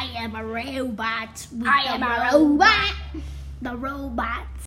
I am a robot. I am a robot. The robot.